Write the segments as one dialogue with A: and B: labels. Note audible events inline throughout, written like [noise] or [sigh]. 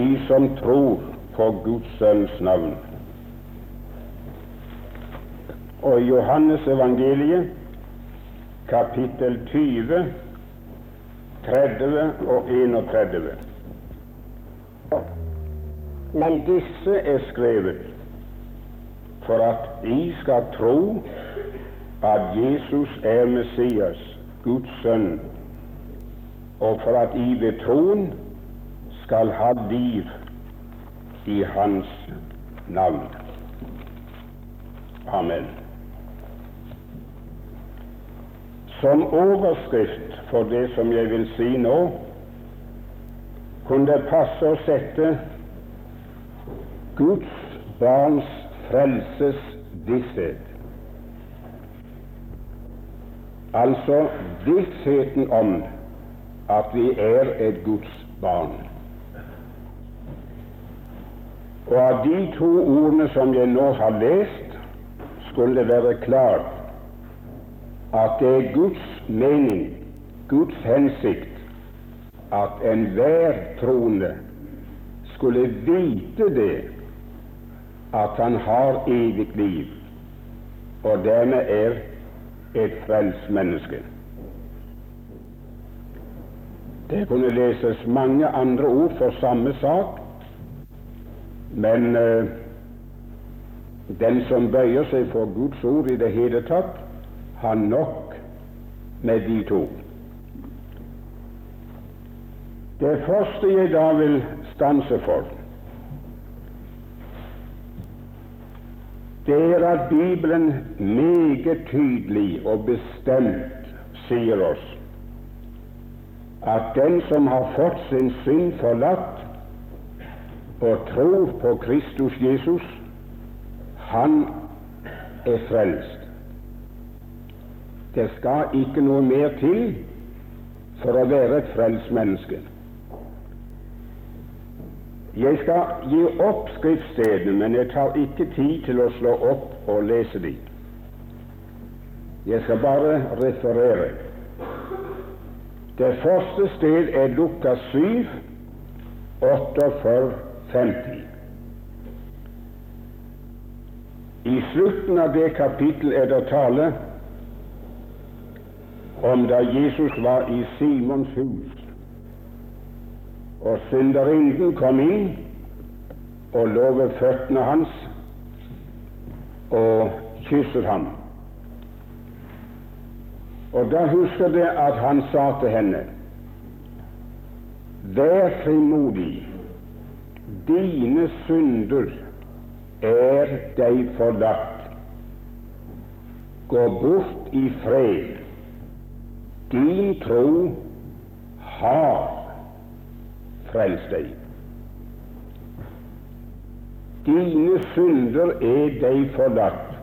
A: de som tror på Guds sønns navn. Og i Johannes evangeliet, kapittel 20, 30 og 31. Men disse er skrevet for at de skal tro at Jesus er Messias, Guds sønn, og for at de ved troen skal ha liv i Hans navn. Amen. Som overskrift for det som jeg vil si nå, kunne det passe å sette Guds barns frelses visshet. Altså vissheten om at vi er et Guds barn. Og av de to ordene som jeg nå har lest, skulle det være klart at det er Guds mening, Guds hensikt, at enhver troende skulle vite det, at han har evig liv, og dermed er et frelst menneske. Det kunne leses mange andre ord for samme sak, men eh, den som bøyer seg for Guds ord i det hele tatt, har nok med de to. Det første jeg da vil stanse for, det er at Bibelen meget tydelig og bestemt sier oss at den som har fått sin synd forlatt og tror på Kristus Jesus, han er frelst. Det skal ikke noe mer til for å være et frelst menneske. Jeg skal gi opp skriftstedene, men jeg tar ikke tid til å slå opp og lese dem. Jeg skal bare referere. Det første sted er Lukas 7, 48, 50. I slutten av det kapittel er det tale om da Jesus var i Simons hus og synderinnen kom inn og lå ved føttene hans og kysset ham. Og da husker det at han sa til henne Vær frimodig, dine synder er deg forlatt. Gå bort i fred. Din tro har frelst deg. Dine synder er deg forlatt.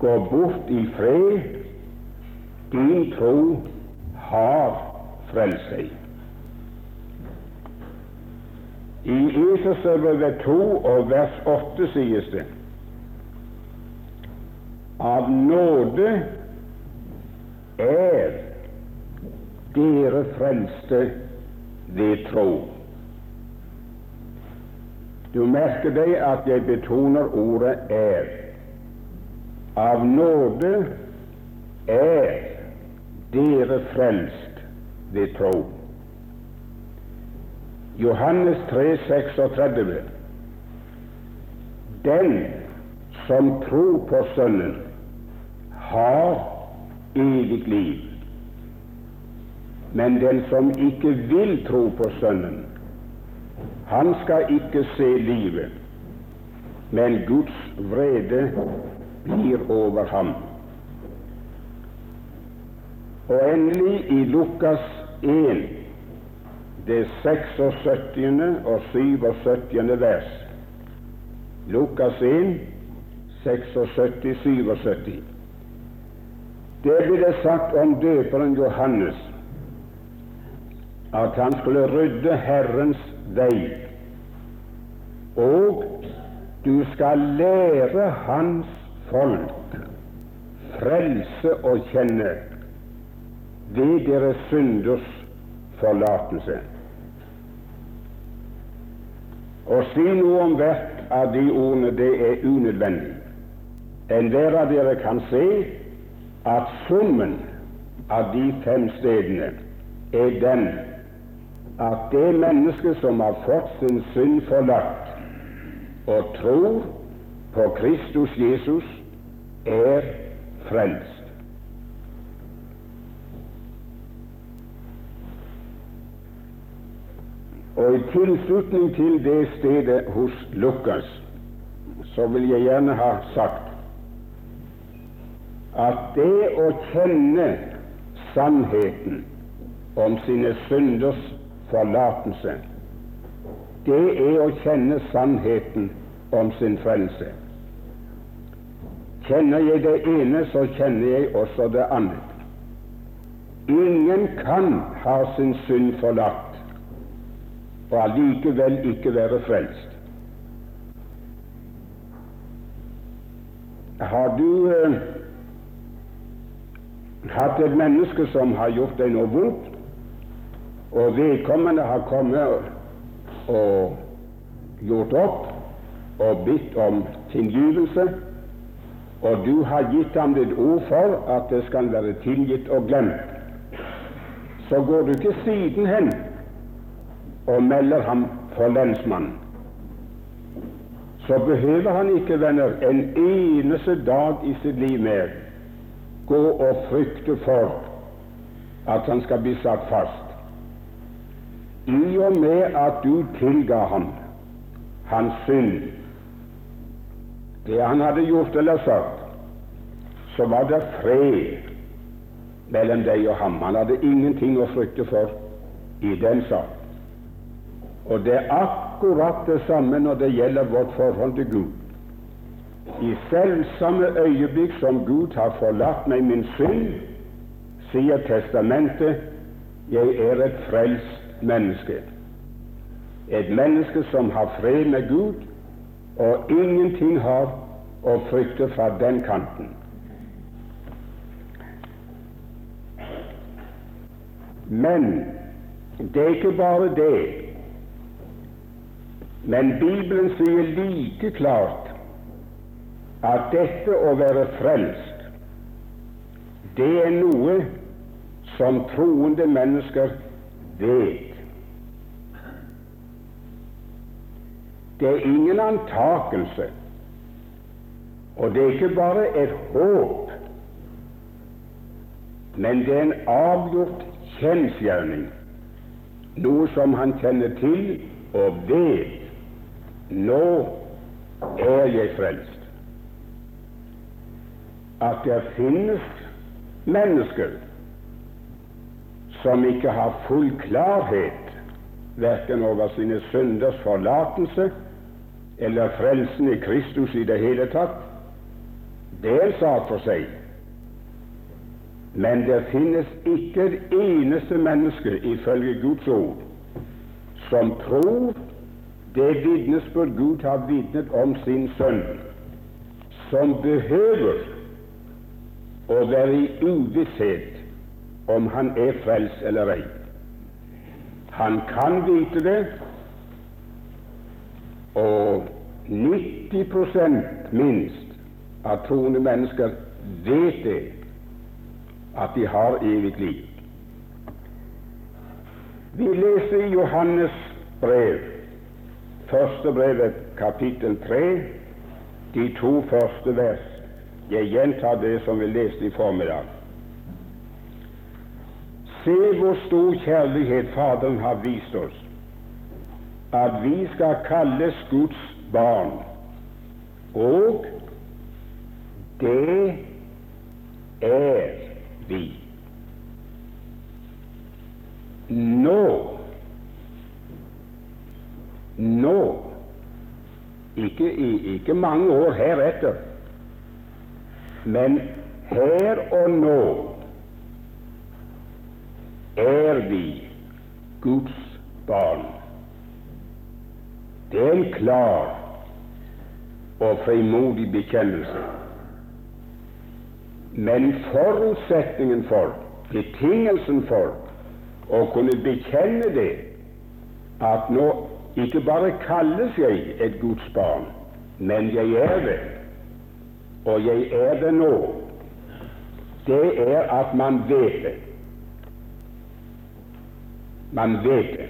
A: Gå bort i fred. Din tro har frelst deg. I Efeserbrevet 2 og vers 8 sies det av nåde er dere frelste ved tro. Du merker deg at jeg betoner ordet 'er'. Av nåde er dere frelst ved tro. Johannes 3, 36. Den som tror på Sønnen, har evig liv. Men den som ikke vil tro på Sønnen, han skal ikke se livet, men Guds vrede blir over ham. Og endelig i Lukas 1, det 76. og 77. vers. Lukas 1, 76, 77. Det det sagt om døperen Johannes at han skulle rydde Herrens vei, og du skal lære Hans folk frelse å kjenne ved deres synders forlatelse. Å si noe om hvert av de ordene, det er unødvendig. Enhver av dere kan se at summen av de fem stedene er den at det mennesket som har fått sin synd forlatt og tror på Kristus Jesus, er frelst. Og i tilslutning til det stedet hos Lukas så vil jeg gjerne ha sagt at det å kjenne sannheten om sine synders forlatelse, det er å kjenne sannheten om sin frelse. Kjenner jeg det ene, så kjenner jeg også det andre. Ingen kan ha sin synd forlatt og allikevel ikke være frelst. Har du eh, hatt et menneske som har gjort deg noe vondt, og vedkommende har kommet og gjort opp og bedt om tilgivelse, og du har gitt ham ditt ord for at det skal være tilgitt og glemt, så går du ikke sidenhen og melder ham for lensmannen, så behøver han ikke, venner, en eneste dag i sitt liv mer gå og frykte for at han skal bli satt fast. I og med at du tilga ham hans synd, det han hadde gjort eller sagt, så var det fred mellom deg og ham. Han hadde ingenting å frykte for i den sak. Og det er akkurat det samme når det gjelder vårt forhold til Gud. I selvsamme øyeblikk som Gud har forlatt meg min synd, sier testamentet, jeg er et frelst menneske. Et menneske som har fred med Gud, og ingenting har å frykte fra den kanten. Men det er ikke bare det men Bibelen sier like klart at dette å være frelst, det er noe som troende mennesker vet. Det er ingen antakelse, og det er ikke bare et håp, men det er en avgjort kjensgjerning, noe som han kjenner til og vet nå er jeg frelst. At det finnes mennesker som ikke har full klarhet verken over sine synders forlatelse eller frelsen i Kristus i det hele tatt, det er en sak for seg. Men det finnes ikke et eneste menneske, ifølge Guds ord, som tror det vitnesbyrd Gud har vitnet om sin sønn, som behøver å være i uvisshet om han er frelst eller ei. Han kan vite det, og 90 minst av troende mennesker vet det, at de har evig liv. Vi leser i Johannes brev Første brevet, kapittel tre, de to første vers. Jeg gjentar det som vi leste i formiddag. Se hvor stor kjærlighet Faderen har vist oss, at vi skal kalles Guds barn. Og det er vi. Nå nå, ikke, ikke mange år heretter, men her og nå er vi Guds barn. Det er en klar og frimodig bekjennelse. Men forutsetningen for, betingelsen for, å kunne bekjenne det, at nå ikke bare kalles jeg et Guds barn, men jeg er det, og jeg er det nå, det er at man vet det. Man vet det.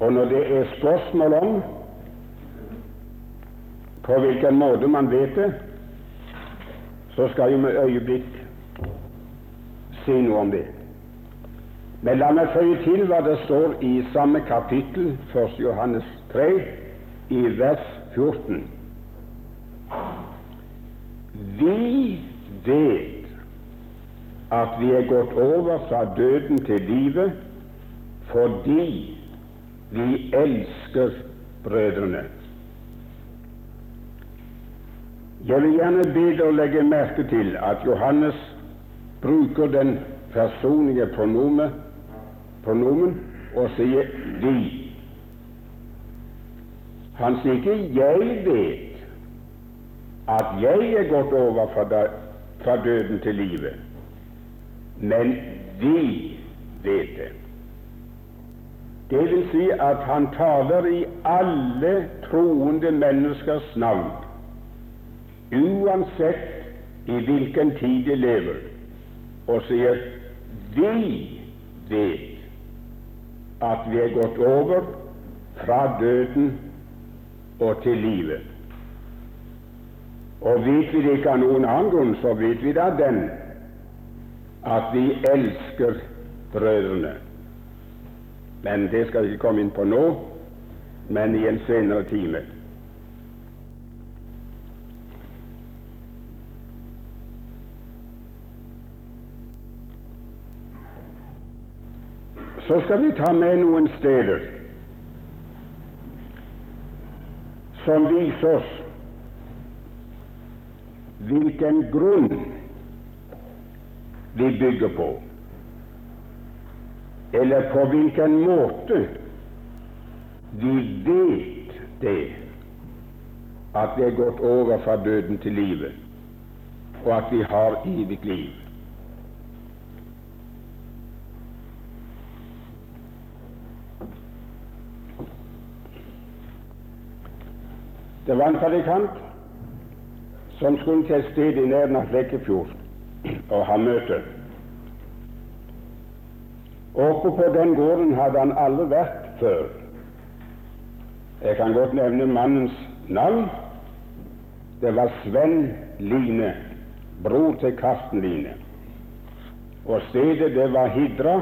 A: Og når det er spørsmål om på hvilken måte man vet det, så skal jeg med øyeblikk si noe om det. Men la meg føye til hva det står i samme kapittel, 1. Johannes 3, i vers 14. Vi vet at vi er gått over fra døden til livet fordi vi elsker brødrene. Jeg vil gjerne be deg legge merke til at Johannes bruker den personlige pronomen, pronomen og sier 'vi'. Han sier ikke 'jeg vet at jeg er gått over fra, da, fra døden til livet', men 'vi vet det'. Det vil si at han taler i alle troende menneskers navn uansett i hvilken tid de lever, og sier vi vet at vi er gått over fra døden og til livet. Og vet vi det ikke av noen annen grunn, så vet vi da den at vi elsker brødrene. Men det skal vi ikke komme inn på nå, men i en senere time. Så skal vi ta med noen steder som viser hvilken grunn vi bygger på, eller på hvilken måte vi vet det at vi er gått over fra døden til livet, og at vi har evig liv. Det var en predikant som skulle til et sted i nærheten av Flekkefjord og ha møte. Oppe på den gården hadde han aldri vært før. Jeg kan godt nevne mannens navn. Det var Sven Line, bror til Karsten Line. Og stedet det var Hidra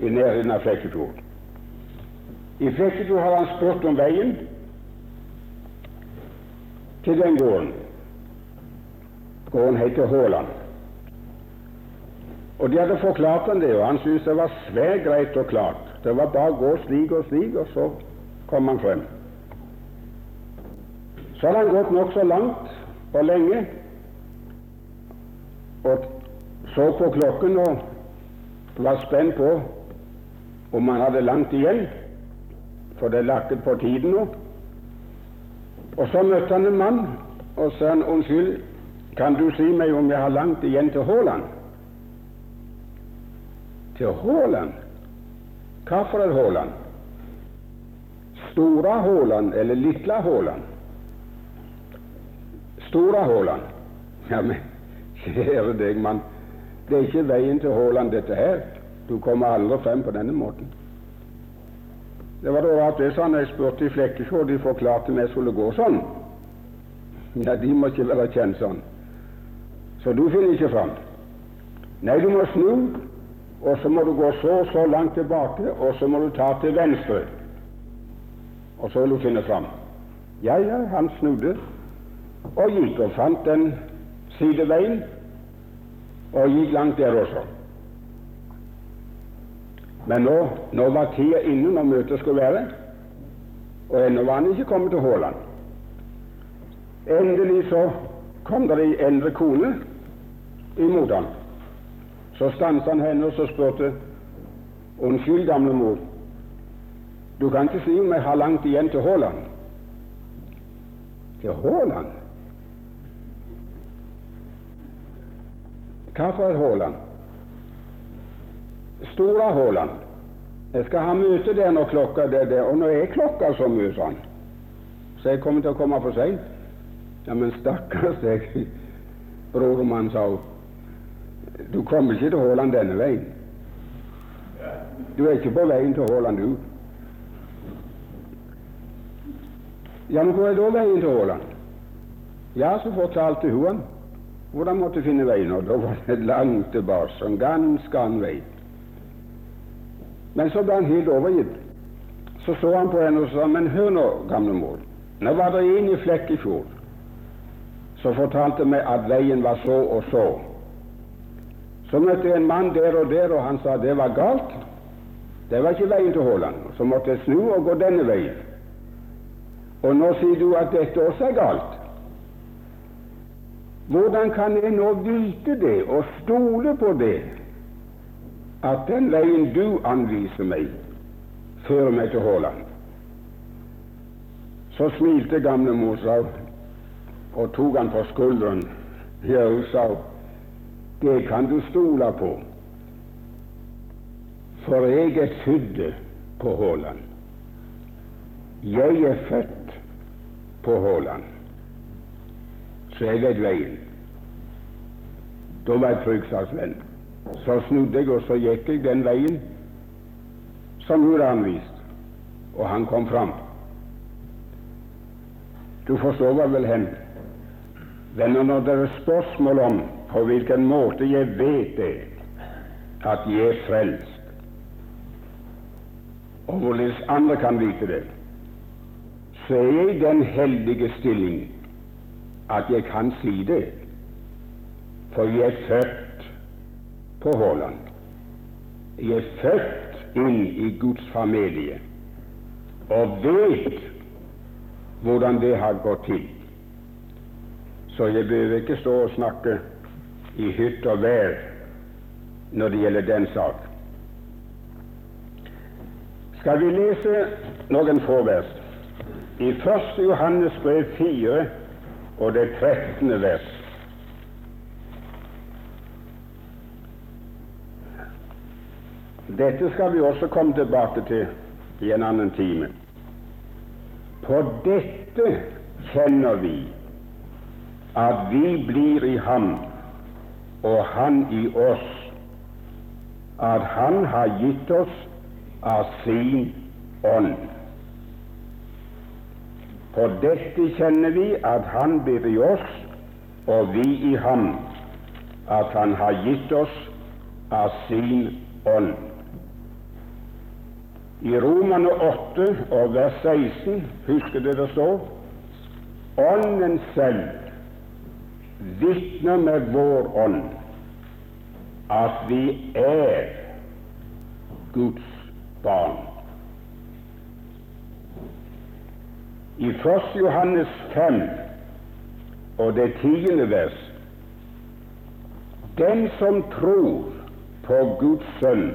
A: i nærheten av Flekkefjord. I Flekkefjord hadde han spurt om veien til den gården. Gården heter Håland. Og de hadde forklart ham det, og han syntes det var svært greit og klart. Det var bare å gå slik og slik, og så kom han frem. Så hadde han gått nokså langt og lenge og så på klokken og var spent på om han hadde langt igjen, for det lakket på tiden nå. Og så møtte han en mann, og sa han, 'Unnskyld, kan du si meg om jeg har langt igjen til Haaland?' Til Haaland? Hva for et Haaland? Stora Haaland eller Lilla Haaland? Stora Haaland. Ja, men kjære deg, mann, det er ikke veien til Haaland, dette her. Du kommer aldri frem på denne måten. Det var da rart det sa når jeg spurte i Flekkefjord. De forklarte meg jeg skulle gå sånn. Ja, de må ikke være kjent sånn. Så du finner ikke fram. Nei, du må snu, og så må du gå så og så langt tilbake, og så må du ta til venstre. Og så vil du finne fram. Ja, ja, han snudde og gikk og fant den sideveien, og gikk langt der også. Men nå, nå var tida inne når møtet skulle være, og ennå var han ikke kommet til Haaland. Endelig så kom det ei eldre kone imot ham. Så stanset han henne og så spurte Unnskyld, gamle mor, du kan ikke si om jeg har langt igjen til Haaland. Til Haaland? Hva for et Haaland? Stora Haaland. Jeg skal ha møte der når klokka er der, og nå er klokka så mye sånn? Så jeg kommer til å komme for seint. Ja, men stakkars deg, brodermann, sa hun. Du kommer ikke til Håland denne veien. Du er ikke på veien til Håland, du. Ja, men hvor er da veien til Håland? Ja, så fortalte hun han hvordan måtte finne veien, og da var det langt tilbake, en ganske annen vei. Men så ble han helt overgitt. Så så han på henne og sa, men hør nå, gamle mor, nå var det en i Flekkefjord som fortalte meg at veien var så og så. Så møtte jeg en mann der og der, og han sa det var galt. Det var ikke veien til Haaland. Så måtte jeg snu og gå denne veien. Og nå sier du at dette også er galt. Hvordan kan jeg nå vite det og stole på det, at den veien du anviser meg, fører meg til Håland? Så smilte gamle Mosau og tok han på skulderen. Jeg sa det kan du stole på, for jeg er født på Håland. Jeg er født på Håland så jeg vet veien. Da var jeg trygg, sa Sven. Så snudde jeg, og så gikk jeg den veien som hun anvist, og han kom fram. Du forstår hva vel hen. Venner, når det er spørsmål om på hvilken måte jeg vet det, at jeg er frelst, og hvorledes andre kan vite det, så er jeg i den heldige stilling at jeg kan si det, for jeg er født på Håland. Jeg er født inn i Guds familie og vet hvordan det har gått til. Så jeg behøver ikke stå og snakke i hytt og vær når det gjelder den sak. Skal vi lese noen få vers? I 1. Johannes brev 4 og det trettende vers. Dette skal vi også komme tilbake til i en annen time. På dette kjenner vi at vi blir i ham og han i oss, at han har gitt oss av sin ånd. På dette kjenner vi at Han blir i oss, og vi i ham, at Han har gitt oss av sin ånd. I Romane 8 og vers 16 husker det det står Ånden selv vitner med vår ånd at vi er Guds barn. I 1. Johannes 5 og det tiende vers Den som tror på Guds sønn,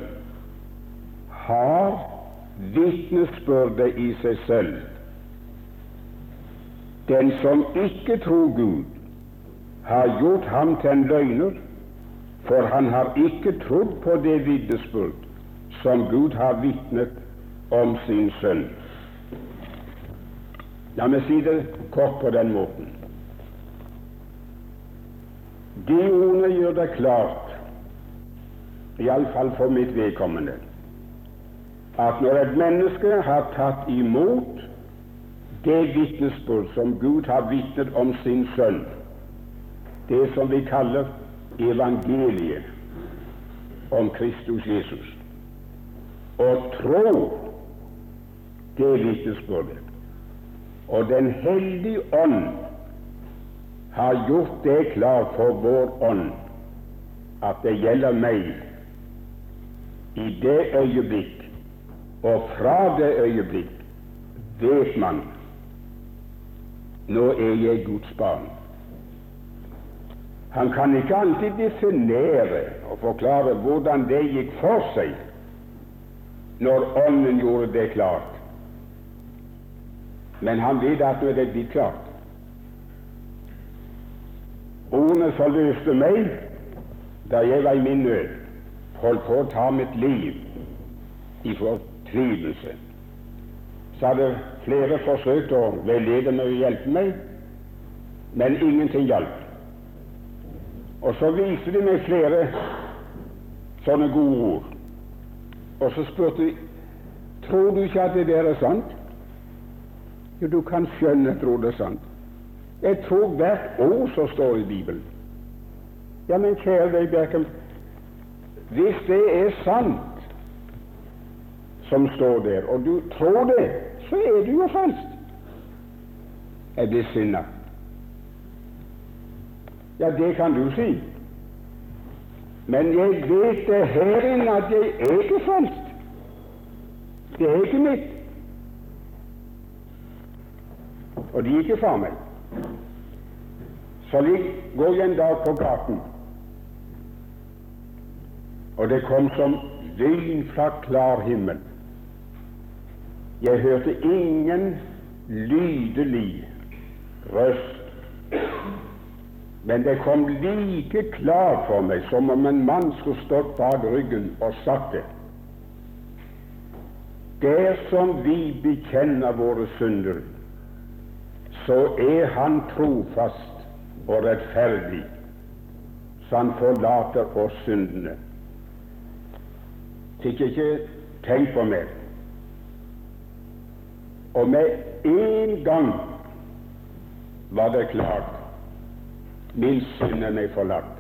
A: har vitnesbyrdet i seg selv. Den som ikke tror Gud, har gjort ham til en løgner, for han har ikke trodd på det vitnesbyrd som Gud har vitnet om sin sønn. La meg si det kort på den måten. De ordene gjør det klart, iallfall for mitt vedkommende, at når et menneske har tatt imot det vitnesbyrd som Gud har vitnet om sin sønn, det som vi kaller evangeliet om Kristus Jesus, og tror det vitnesbyrdet, og Den hellige ånd har gjort det klart for vår ånd at det gjelder meg i det øyeblikk, og fra det øyeblikk vet man nå er jeg Guds barn. Han kan ikke alltid definere og forklare hvordan det gikk for seg når Ånden gjorde det klart. Men han vet at nå er det blitt klart. Ordene forløste meg da jeg var i min nød, holdt på å ta mitt liv, i fortvilelse. Så hadde flere forsøkt å veilede meg og hjelpe meg, men ingenting hjalp. Og så viste de meg flere sånne gode ord. Og så spurte de tror du ikke at det der er sant. Jo, du kan skjønne jeg det er sant. Jeg tror hvert ord som står i Bibelen. Ja, men kjære deg, Berkel hvis det er sant som står der, og du tror det, så er du jo frelst. Jeg blir sinna. Ja, det kan du si. Men jeg vet det her inne at jeg er ikke frelst. Det er ikke mitt. Og det gikk fra meg. Så går jeg en dag på gaten, og det kom som lyn fra klar himmel. Jeg hørte ingen lydelig røst men det kom like klart for meg som om en mann skulle stått bak ryggen og sagt det. Dersom vi bekjenner våre synder, så er Han trofast og rettferdig, så Han forlater oss syndene. Fikk ikke tenkt på mer. Og med en gang var det klart Min synd er meg forlatt.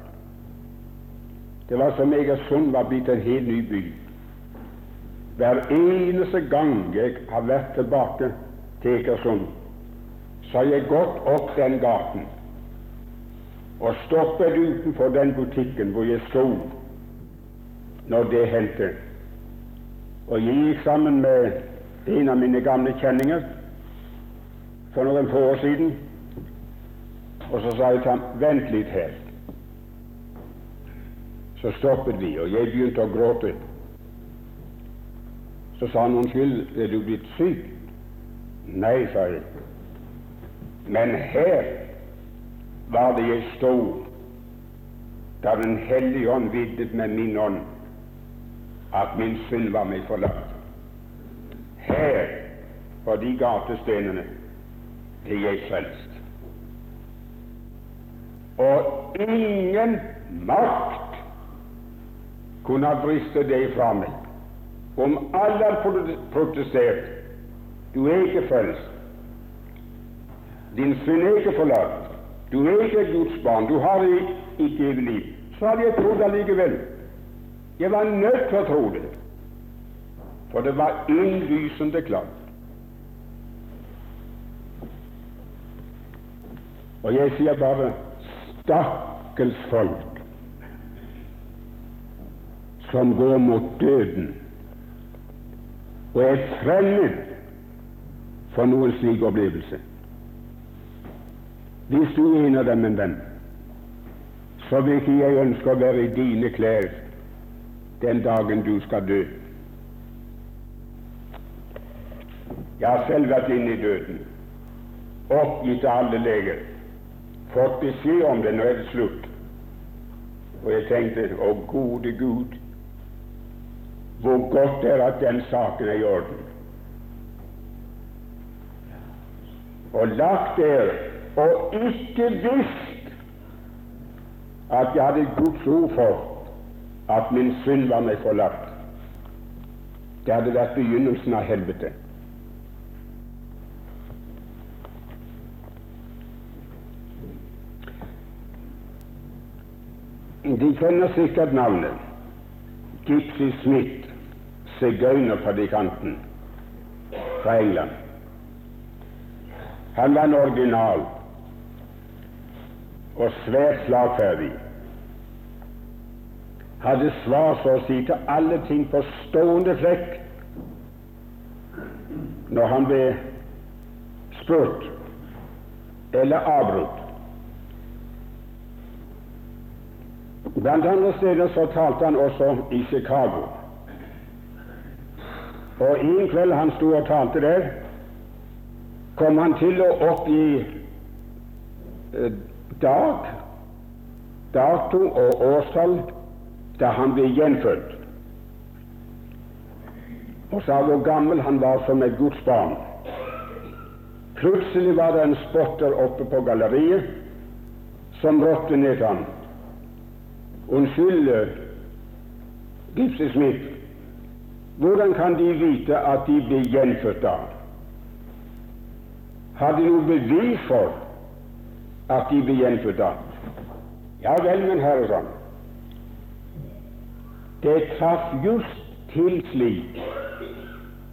A: Det var som Egersund var blitt en helt ny by. Hver eneste gang jeg har vært tilbake til Egersund, så har jeg gått opp den gaten og stoppet utenfor den butikken hvor jeg sto når det hendte. Og jeg gikk sammen med en av mine gamle kjenninger for noen få år siden. Og så sa jeg til ham vent litt her. Så stoppet vi, og jeg begynte å gråte. Så sa han unnskyld, er du blitt syk? Nei, sa jeg. Men her var det jeg sto da Den hellige ånd vitnet med min ånd at min synd var meg forlatt. Her, på de gatestenene, til jeg frelst. Og ingen makt kunne ha bristet det fra meg. Om alle hadde protestert du er ikke frelst, din synd er ikke forlatt, du er ikke Guds barn, du har ikke evig liv, så hadde jeg trodd allikevel. Jeg var nødt til å tro det, for det var innlysende klart. Og jeg sier bare Stakkels folk som går mot døden og er fremmed for noen slik opplevelse. Hvis du er en av dem, en venn, så vil ikke jeg ønske å være i dine klær den dagen du skal dø. Jeg har selv vært inne i døden, oppgitt av alle leger fått beskjed om det, nå er det slutt. Og jeg tenkte å gode Gud, hvor godt det er at den saken er i orden. Og lagt der og ikke visst at jeg hadde Guds ord for at min synd var meg forlatt. Det hadde vært begynnelsen av helvete. De kjenner sikkert navnet Gypsy Smith, sigøynerpredikanten fra England. Han var en original og svært slagferdig. Hadde svar, så å si, til alle ting på stående flekk når han ble spurt eller avbrutt. Blant andre steder så talte han også i Chicago. Og en kveld han sto og talte der, kom han til å opp i dag, dato og årstall da han ble gjenfødt. og sa hvor gammel han var som et Guds barn. Plutselig var det en spotter oppe på galleriet som ropte ned til ham. Unnskyld, Gipsy Smith, hvordan kan de vite at de blir gjenfødt da? Har de noe bevis for at de blir gjenfødt da? Ja vel, min herre, sann, Det traff just til slik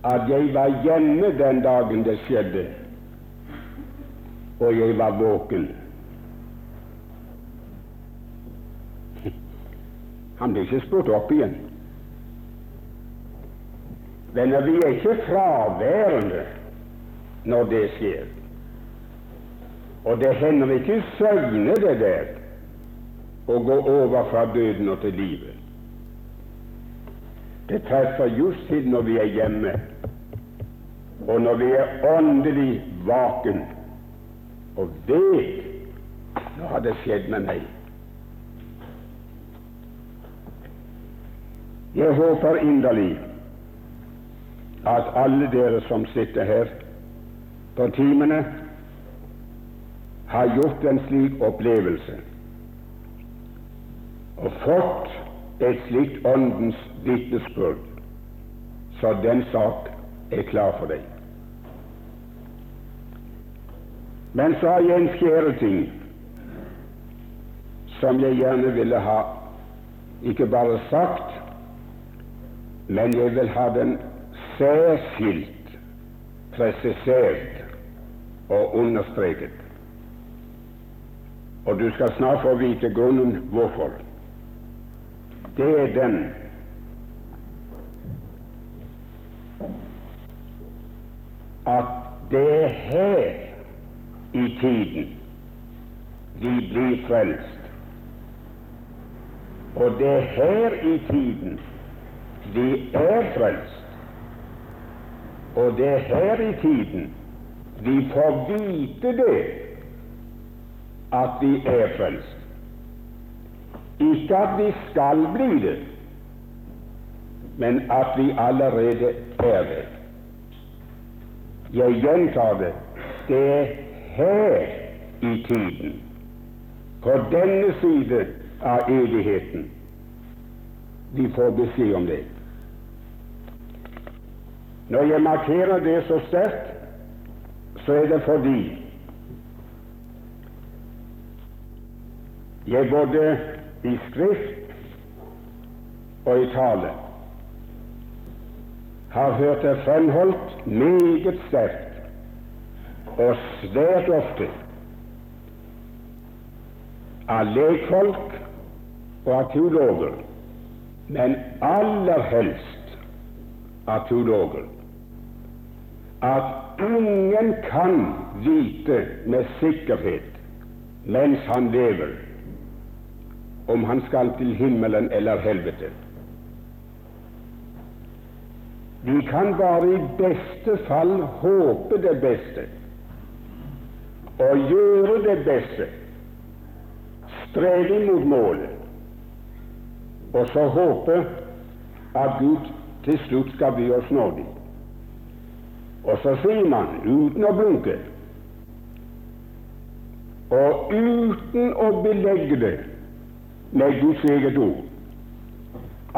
A: at jeg var hjemme den dagen det skjedde, og jeg var våken. Han ble ikke spurt opp igjen. Venner, vi er ikke fraværende når det skjer. Og det hender ikke søgne det der å gå over fra døden og til livet. Det treffer just til når vi er hjemme, og når vi er åndelig vaken og vet nå har det skjedd med meg. Jeg håper inderlig at alle dere som sitter her på timene, har gjort en slik opplevelse og fått et slikt åndens vitnesbyrd, så den sak er klar for deg. Men så har jeg en fjerde ting som jeg gjerne ville ha ikke bare sagt, men jeg vil ha den særskilt presisert og understreket. Og du skal snart få vite grunnen hvorfor. Det er den at det er her i tiden vi blir frelst. Og det er her i tiden vi er frelst, og det er her i tiden vi får vite det, at vi er frelst. Ikke at vi skal bli det, men at vi allerede er det. Jeg gjentar det det er her i tiden, på denne side av evigheten, vi får beskjed om det. Når jeg markerer det så sterkt, så er det fordi jeg både i skrift og i tale har hørt det fremholdt meget sterkt og svært ofte av lekfolk og av teologer, men aller helst av teologer. At ingen kan vite med sikkerhet mens han lever, om han skal til himmelen eller helvete. Vi kan bare i beste fall håpe det beste og gjøre det beste, streve mot målet, og så håpe at Gud til slutt skal bli oss nådig. Og så sier man, uten å blunke, og uten å belegge det med Guds eget ord,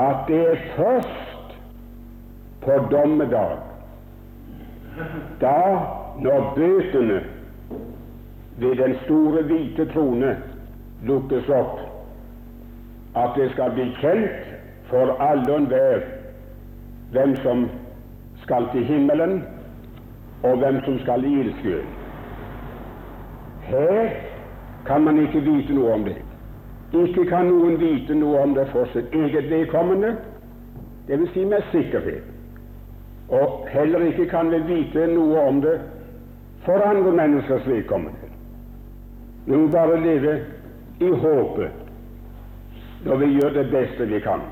A: at det er først på dommedag, da når bøtene ved den store, hvite trone lukkes opp, at det skal bli kjent for alle og enhver hvem som skal til himmelen, og hvem som skal i ildsjøen. Her kan man ikke vite noe om det. Ikke kan noen vite noe om det for sitt eget vedkommende, dvs. Si med sikkerhet. Og heller ikke kan vi vite noe om det for andre menneskers vedkommende. Vi må bare leve i håpet når vi gjør det beste vi kan.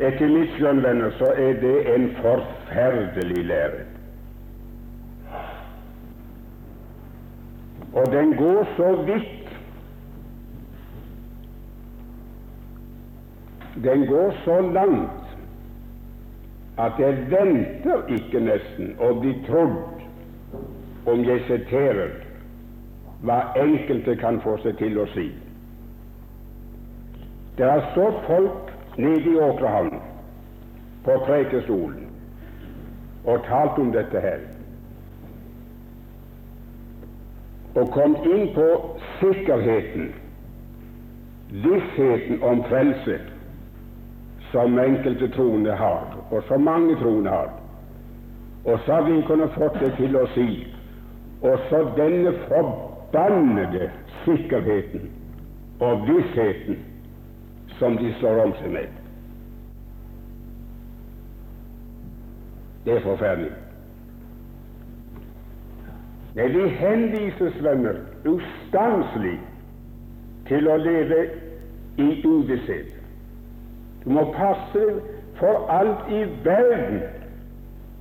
A: Etter mitt skjønn, venner, så er det en forferdelig lære. Og den går så vidt Den går så langt at jeg venter ikke nesten å bli trodd om jeg siterer hva enkelte kan få seg til å si. Det har stått folk nede i Åkrehavn på prekestolen og talt om dette her, og kom inn på sikkerheten, vissheten om frelse, som enkelte troende har, og som mange troende har. Og så har vi kunnet fått det til å si og så denne forbannede sikkerheten og vissheten som de slår om seg med. Det er forferdelig. Nei, vi henvises, venner, ustanselig til å leve i uvisshet. Du må passe for alt i verden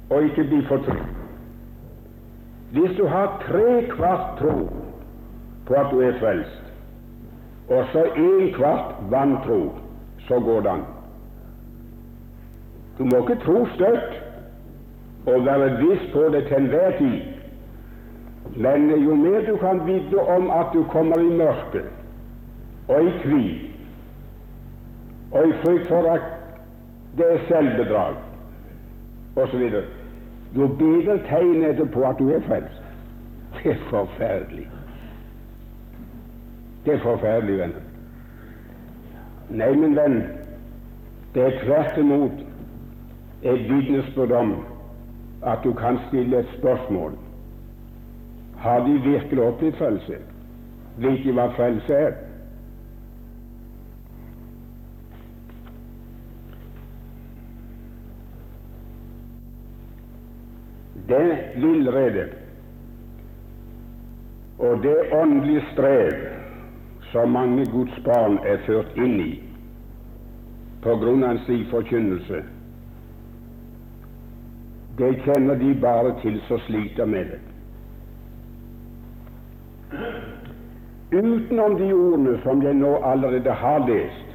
A: og ikke bli fortrykt. Hvis du har tre kvart tro på at du er frelst, og så en kvart vantro, så går det an. Du må ikke tro støtt og være viss på det til enhver tid. Men jo mer du kan vite om at du kommer i mørket og i kvi og i frykt for at det er selvbedrag osv., jo bedre tegn er det på at du er frelst. Det er forferdelig. Det er forferdelig, venner. Nei, min venn, det er tvert imot et vitnesbyrd om at du kan stille et spørsmål. Har de virkelig opplevd frelse? Vet de hva frelse er? Det villrede og det åndelige strev som mange Guds barn er ført inn i på grunn av en slik forkynnelse, det kjenner de bare til som sliter med det. Utenom de ordene som jeg nå allerede har lest,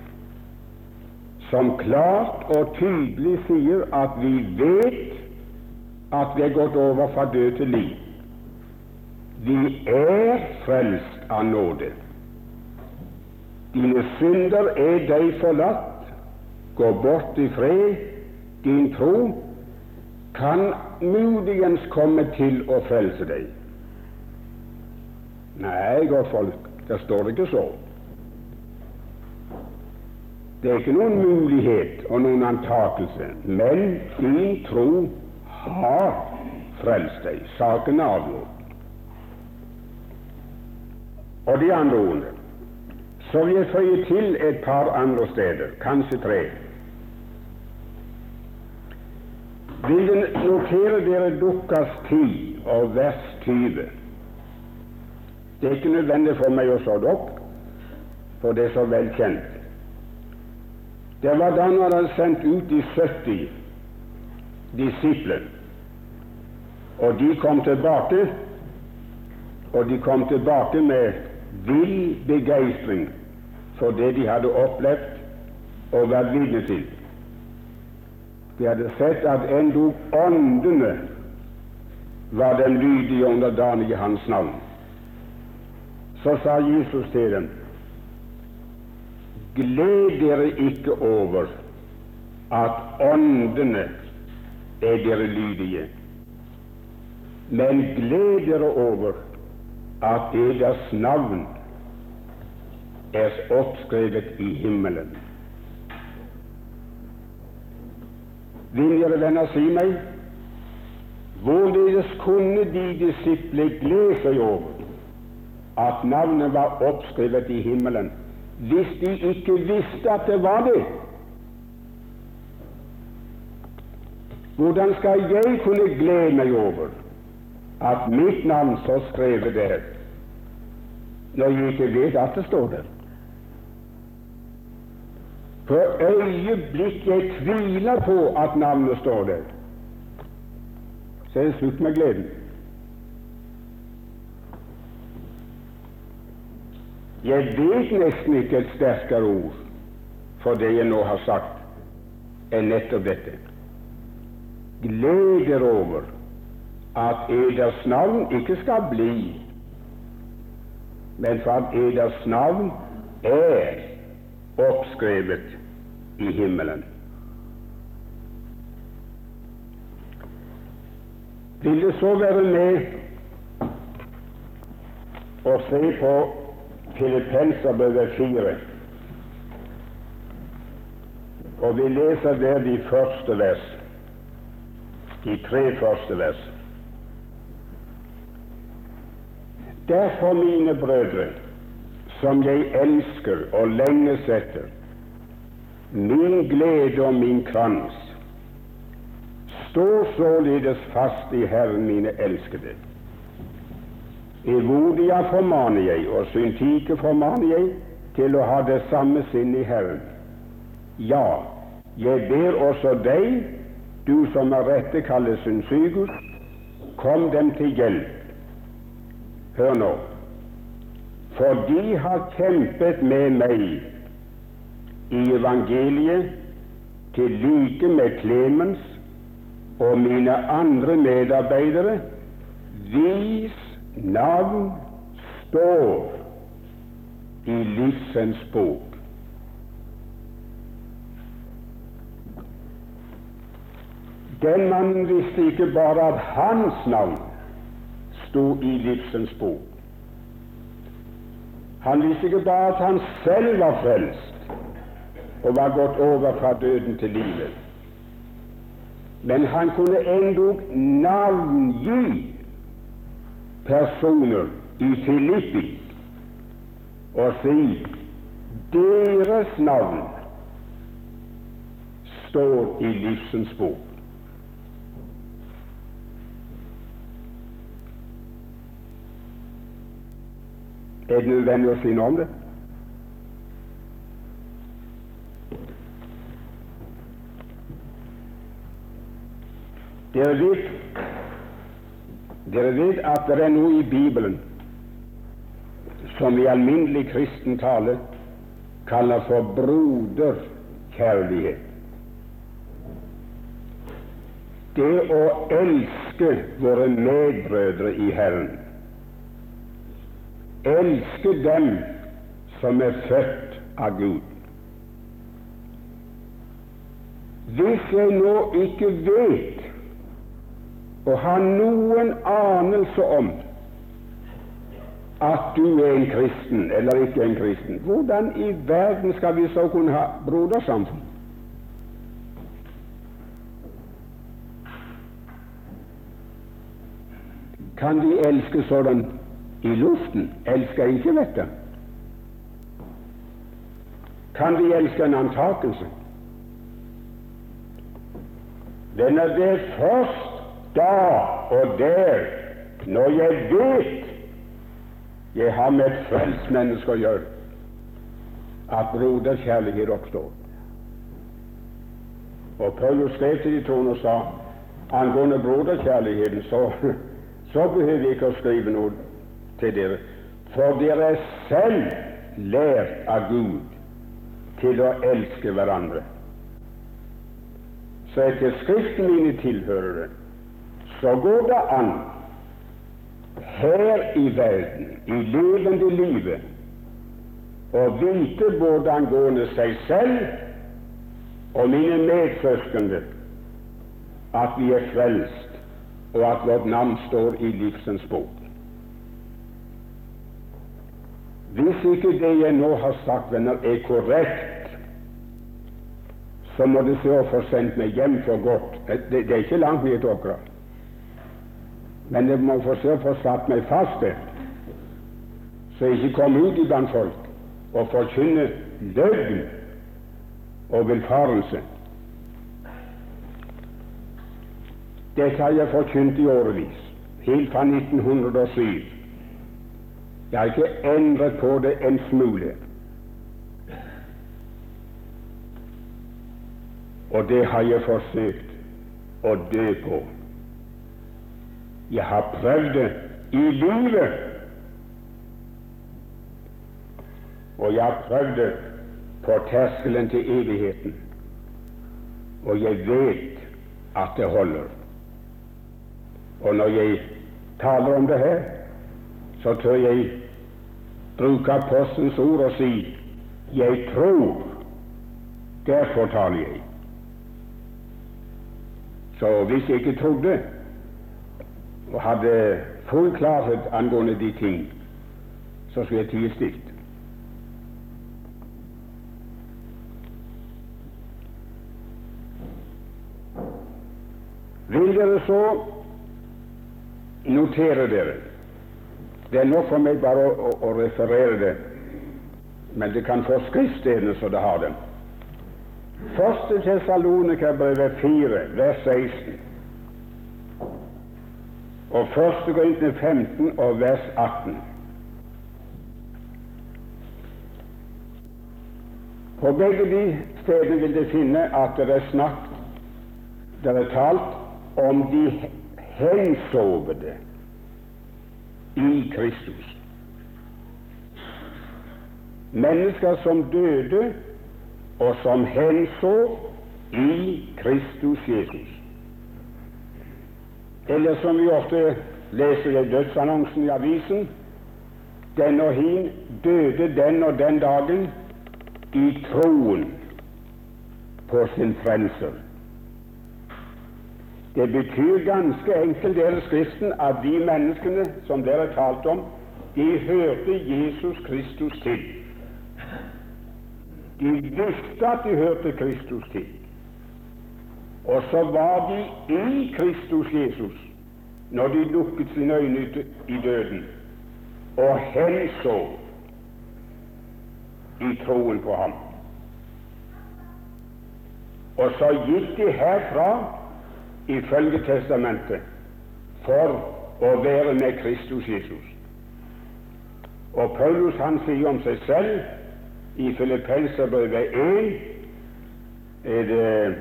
A: som klart og tydelig sier at vi vet at vi er gått over fra død til liv. Vi er frelst av nåde. Dine synder er deg forlatt. Gå bort i fred. Din tro kan muligens komme til å frelse deg. Nei, godtfolk, der står det ikke så. Det er ikke noen mulighet og noen antakelse, men din tro har frelst deg. Saken er avgjort. Og de andre ordene så vil jeg føye til et par andre steder, kanskje tre. Vil dere notere dere Dukkas 10 og vers 20? Det er ikke nødvendig for meg å slå det opp, for det er så velkjent. Det var da han hadde sendt ut de 70 disiplene. Og de kom tilbake, og de kom tilbake med vill begeistring for det de hadde opplevd og vært vitne til. De hadde sett at endog åndene var den lydige underdanige hans navn. Så sa Jesus til dem, gled dere ikke over at åndene er dere lydige men gled dere over at deres navn er oppskrevet i himmelen. Vil dere venner si meg, hvorledes kunne de disipler glede seg over at navnet var oppskrevet i himmelen, hvis de ikke visste at det var det? Hvordan skal jeg kunne glede meg over at mitt navn står skrevet der, når jeg ikke vet at det står der. For øyeblikk jeg tviler på at navnet står der, så er det slutt med gleden. Jeg vet nesten ikke et sterkere ord for det jeg nå har sagt, enn nettopp dette. gleder over at eders navn ikke skal bli, men for at eders navn er oppskrevet i himmelen. Vil du så være med og se på Filippenserbrevet 4? Og vi leser der de første vers, de tre første vers. Derfor, mine brødre, som jeg elsker og lenges etter, min glede og min krans, stå således fast i Herren, mine elskede. Evodia formaner jeg, og Syntike formaner jeg til å ha det samme sinn i Herren. Ja, jeg ber også deg, du som med rette kalles Synsygus, kom dem til hjelp. Hør nå. For de har kjempet med meg i evangeliet til like med Klemens og mine andre medarbeidere, hvis navn står i livsens bok. Den mannen visste ikke bare at hans navn sto i livsens bok. Han visste ikke bare at han selv var frelst og var gått over fra døden til livet, men han kunne endog navngi personer i Filippi og si deres navn står i livsens bok. Er det nødvendig å si noe om det? Dere vet, dere vet at det er noe i Bibelen som i alminnelig kristen tale kaller for broderkjærlighet. Det å elske våre medbrødre i Herren elske dem som er født av Gud. Hvis jeg nå ikke vet og har noen anelse om at du er en kristen eller ikke en kristen, hvordan i verden skal vi så kunne ha brodersamfunn? Kan vi elske sådan i luften elsker ikke dette. Kan vi elske en antakelse? Den er det først da og der, når jeg vet jeg har med et frelst menneske å gjøre, at broderkjærlighet oppstår. Og Paulus skrev til de troende og sa angående broderkjærligheten, så, [laughs] så behøver vi ikke å skrive noe til dere, for dere er selv lært av Gud til å elske hverandre. Så etter Skriften, mine tilhørere, så går det an her i verden, i levende livet, å vite både angående seg selv og mine medsøskende at vi er frelst, og at vårt navn står i livsens bok. Hvis ikke det jeg nå har sagt, venner, er korrekt, så må det se å få sendt meg hjem for godt. Det, det er ikke langt ned til Åkra. Men det må få se å få satt meg fast der, så jeg ikke kommer ut iblant folk og forkynner løgn og villfarelse. Dette har jeg forkynt i årevis, helt fra 1907. Jeg har ikke endret på det en smule. Og det har jeg forsøkt å dø på. Jeg har prøvd det i livet, og jeg har prøvd det på terskelen til evigheten. Og jeg vet at det holder. Og når jeg taler om det her, så tør jeg bruke apostelens ord og si 'jeg tror'. Derfor taler jeg. Så hvis jeg ikke trodde og hadde full klarhet angående de ting, så skulle jeg tie stilt. Vil dere så notere dere Det er nok for meg bare å, å, å referere det, men det kan få skriftstedene så det har dem. Første Tessalonikerbrevet 4, vers 16. Og første Korintene 15 og vers 18. På begge de stedene vil dere finne at det er snakk Det er talt om de hensovede i Kristus. Mennesker som døde, og som henså i Kristus Jesus. Eller som vi ofte leser i dødsannonsen i avisen den og hin døde den og den dagen i troen på sin frelser. Det betyr ganske enkelt, dere Skriften, at de menneskene som dere talte om, de hørte Jesus Kristus til. De visste at de hørte Kristus til. Og så var de i Kristus Jesus når de lukket sine øyne i døden og henså i troen på ham. Og så gikk de herfra ifølge testamentet for å være med Kristus Jesus. Og Paulus han sier om seg selv i Filippenserbrevet 1 er det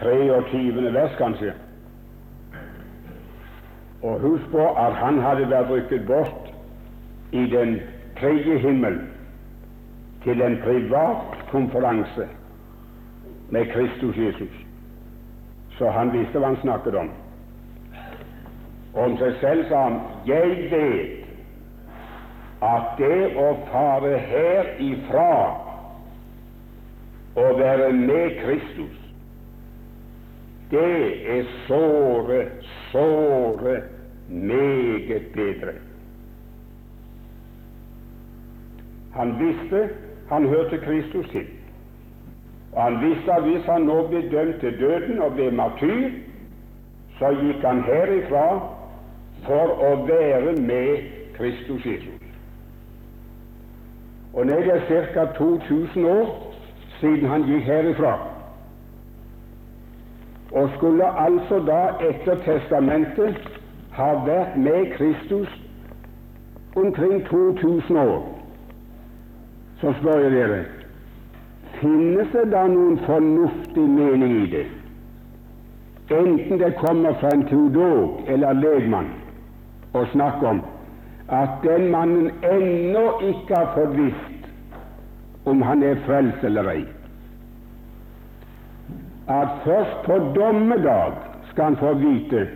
A: 23. vers, kanskje. Og husk på at han hadde vært rykket bort i den tredje himmel til en privat konferanse med Kristus Jesus. Så han visste hva han snakket om. Om seg selv sa han jeg vet at det å fare herifra og være med Kristus, det er såre, såre meget bedre. Han visste han hørte Kristus til. Og han visste at hvis han nå ble dømt til døden og ble martyr, så gikk han herifra for å være med Kristus Jesus. Og nå er det ca. 2000 år siden han gikk herifra. Og skulle altså da etter testamentet ha vært med Kristus omkring 2000 år, så spør jeg dere Finnes det da noen fornuftig mening i det? Enten det kommer fra en teodog eller legmann og snakke om at den mannen ennå ikke har fått visst om han er frelst eller ei. At først på dommedag skal han få vite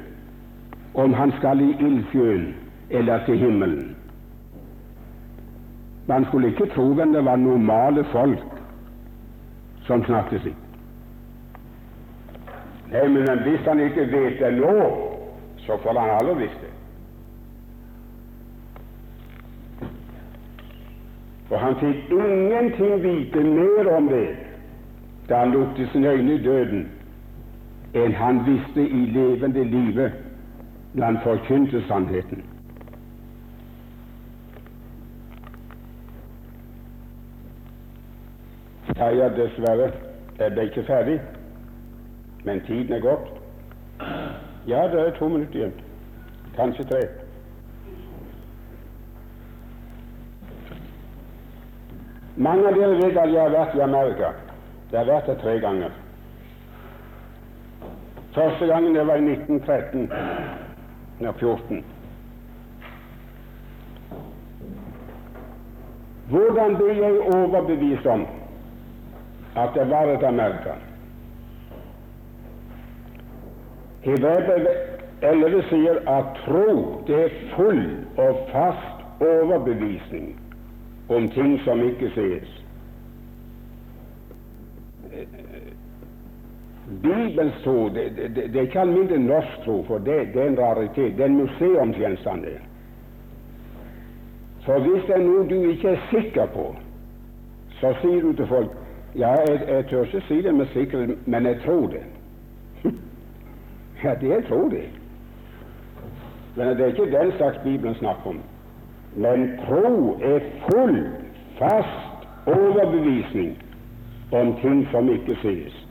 A: om han skal i ildsjøen eller til himmelen. Man skulle ikke tro hvem det var normale folk som snakket slik. Nei, men hvis han ikke vet det nå, så får han aldri visst det. For han fikk ingenting vite mer om det da han lukket sine øyne i døden, enn han visste i levende livet når han forkynte sannheten. Ja, ja, dessverre. Jeg ble ikke ferdig. Men tiden er gått. Ja, det er to minutter igjen. Kanskje tre. Mange av dere vet at jeg har vært i Amerika. Jeg har vært der tre ganger. Første gangen det var i 1913. Ja, 14. Hvordan ble jeg overbevist om at det var et Amerika. Hebreerbrevet 11 sier at tro det er full og fast overbevisning om ting som ikke sees. Bibels tro det, det, det, er ikke alminnelig norsk tro, for det, det, er en raritet. Det er en museumsgjenstand. For hvis det er noe du ikke er sikker på, så sier du til folk ja, jeg, jeg tør ikke si det med sikkerhet, men jeg tror det. ja, det tror det. Men det er ikke den slags Bibelen snakker om. Men tro er full, fast overbevisning om ting som ikke sies.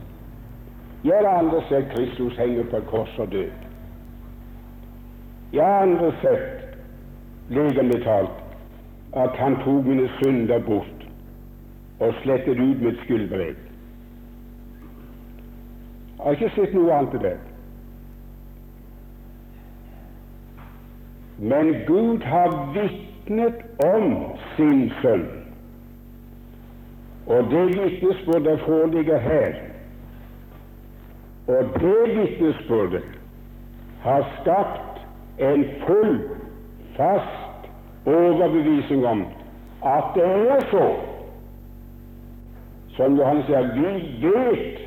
A: Har aldri sett Kristus henge på et kors og dø. Har aldri sett, legemlig talt, at han tok mine synder bort og slettet ut mitt skyldbrev. Jeg har ikke sett noe annet til det. Men Gud har vitnet om sin sønn, og det vitnesbyrdet foreligger her. Og det vitnesbyrdet har skapt en full, fast overbevisning om at det er så. Som Johannes sier, vi vet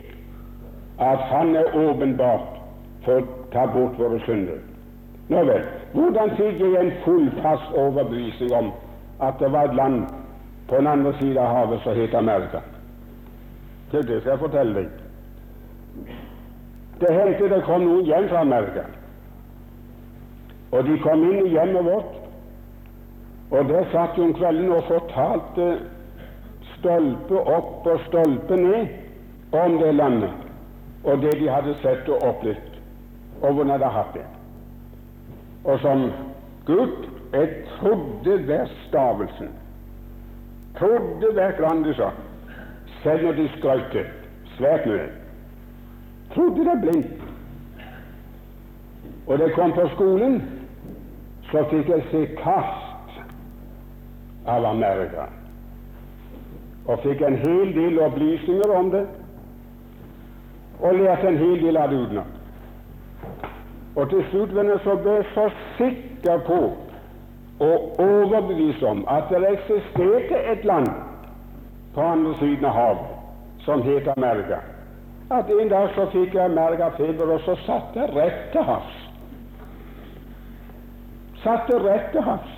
A: at Han er åpenbart for å ta bort våre synder. Nå vel, hvordan fikk jeg en full, overbevisning om at det var et land på den andre siden av havet som het Amerika? Det det skal jeg fortelle deg. Det hendte det kom noen hjem fra Amerika. Og de kom inn i hjemmet vårt, og der satt de om kvelden og fortalte stolpe opp og stolpe ned om det landet og det de hadde sett og opplevd, og hvordan de hadde hatt det. Og som gutt jeg trodde hver stavelsen, trodde hver grann de sa, selv når de skrøt svært mye trodde det blindt. Og da jeg kom på skolen, så fikk jeg se kast av Amerika. Og fikk en hel del opplysninger om det, og lærte en hel del av det utenat. Og til slutt ble jeg så, så sikker på og overbevist om at det eksisterte et land på andre siden av havet som het Amerika at en dag så fikk jeg mergafeber, og så satt jeg rett til havs. Satt jeg rett til havs.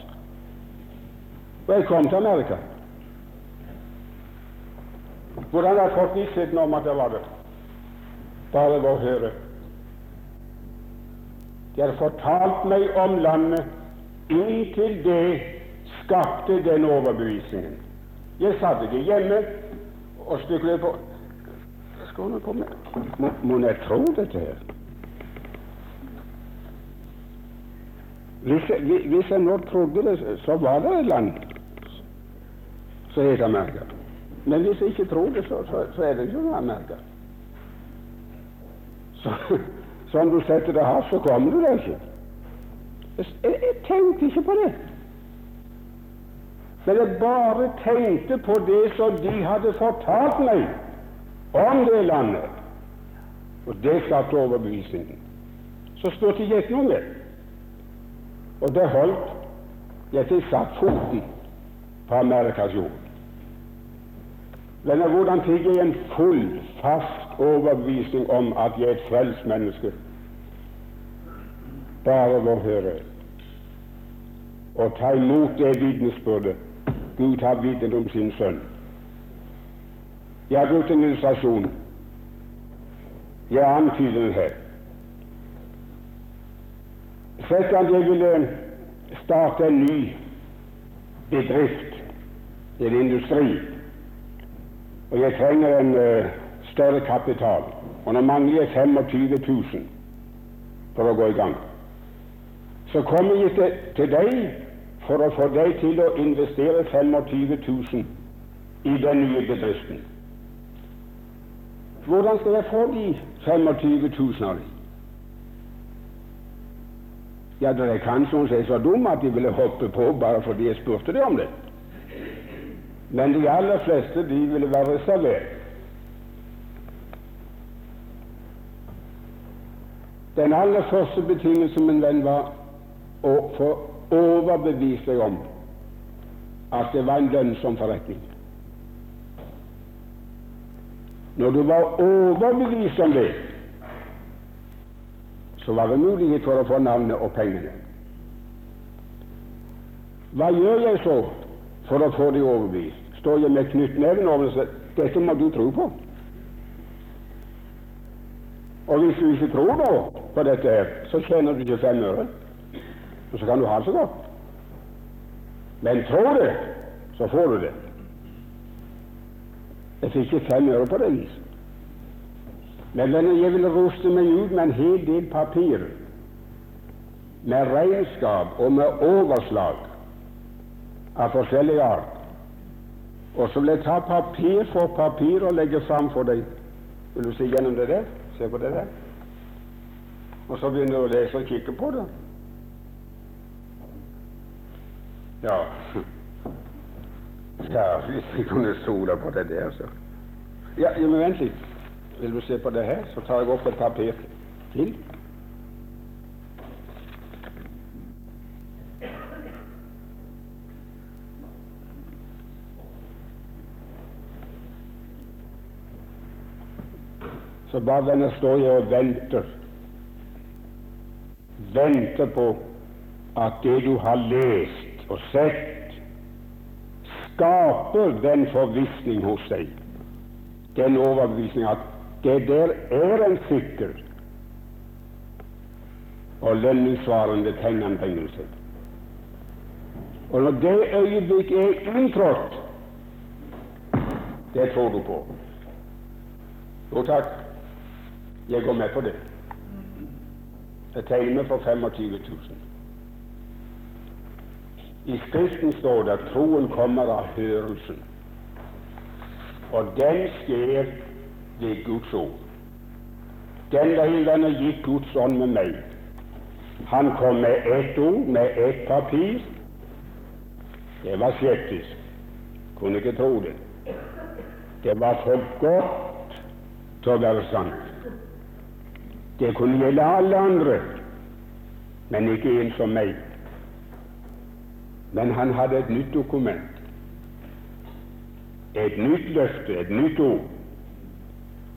A: Og jeg kom til Amerika. Hvordan har fått vissheten om at jeg var der? Bare ved å høre. De har fortalt meg om landet inntil det skapte den overbevisningen. Jeg satt ikke hjemme og spekulerte på skal hun komme må jeg tro dette her? Hvis jeg, hvis jeg nå trodde det, så var det et land som het Amerika. Men hvis jeg ikke tror det, så, så, så er det ikke noe Amerika. Så, om du setter det hardt, så kommer du deg ikke. Jeg, jeg, tenkte ikke på det. Men jeg bare tenkte på det som de hadde fortalt meg om det landet. Og det skapte overbevisningen. Så spurte jeg noe mer. Og det holdt. Jeg fikk satt foten på Amerikas jord. Men hvordan fikk jeg en full, fast overbevisning om at jeg er et frelst menneske? Bare ved å høre og ta imot det vitnesbyrdet Gud har vitnet om sin sønn. Jeg har brukt en illustrasjon. Jeg antyder den her. Sett at jeg ville starte en ny bedrift, en industri, og jeg trenger en uh, større kapital. Og nå mangler jeg 25 000 for å gå i gang. Så kommer jeg til, til deg for å få deg til å investere 25 000 i den nye bedriften. Hvordan skal jeg få de 25 000 av dem? Ja, det er kanskje noen som er så dumme at de ville hoppe på bare fordi jeg spurte dem om det. Men de aller fleste de ville være reservert. Den aller første betingelsen min venn var å få overbevise deg om at det var en lønnsom forretning. Når du var overbevist om det, så var det mulighet for å få navnet og pengene. Hva gjør jeg så for å få det overbevist? Står jeg med knyttneven over og sier dette må du tro på? Og hvis du ikke tror nå på dette, her, så tjener du ikke fem øre. Og så kan du ha det så godt. Men tror det, så får du det. Jeg fikk ikke fem øre på det viset. Men jeg ville ruste meg ut med en hel del papir, med regnskap og med overslag av forskjellig art. Og så vil jeg ta papir for papir og legge fram for deg. Vil du se gjennom det der? Se på det der. Og så begynner du å lese og kikke på det. Ja [laughs] Ja, hvis vi kunne stole på det der, så ja men vent litt. Vil du se på det her? Så tar jeg opp et papir til. Så bare denne står jeg og venter. Venter på at det du har lest og sett, skaper den forvissning hos deg, den overbevisning at det der er en sikker og lønningssvarende tegnanbringelse. Og når det øyeblikk er inntrådt, det tror du på. Jo takk. Jeg går med på det. Jeg tegner meg for 25 000. I Skriften står det at troen kommer av hørelsen, og den skjer ved Guds ord. Den dagen er gitt Guds ånd med meg. Han kom med ett ord, med ett papir. Det var skeptisk, kunne ikke tro det. Det var for godt til å være sant. Det kunne gjelde alle andre, men ikke en som meg. Men han hadde et nytt dokument, et nytt løfte, et nytt ord,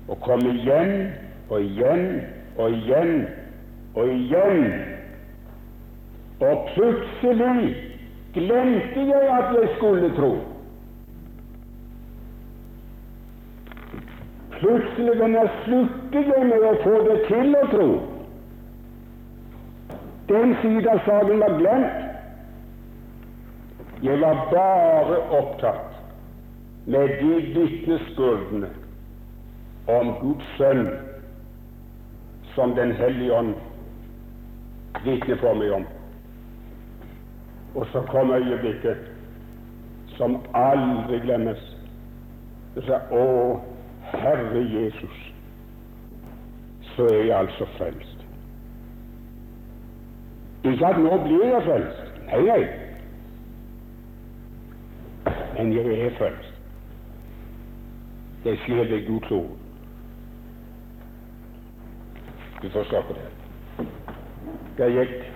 A: og kom igjen og igjen og igjen og igjen. Og plutselig glemte jeg at jeg skulle tro. Plutselig kan jeg slutte det med å få det til å tro. Den siden av saken var glemt. Jeg var bare opptatt med de vitnesbyrdene om Guds sønn som Den hellige ånd vitner for meg om. Og så kom øyeblikket som aldri glemmes. Det sa, å, Herre Jesus, så er jeg altså frelst. Ikke at nå blir jeg frelst. Nei, nei. Men jeg er frelst. Det skjer ved Guds ord. Du forstår ikke det. Det gikk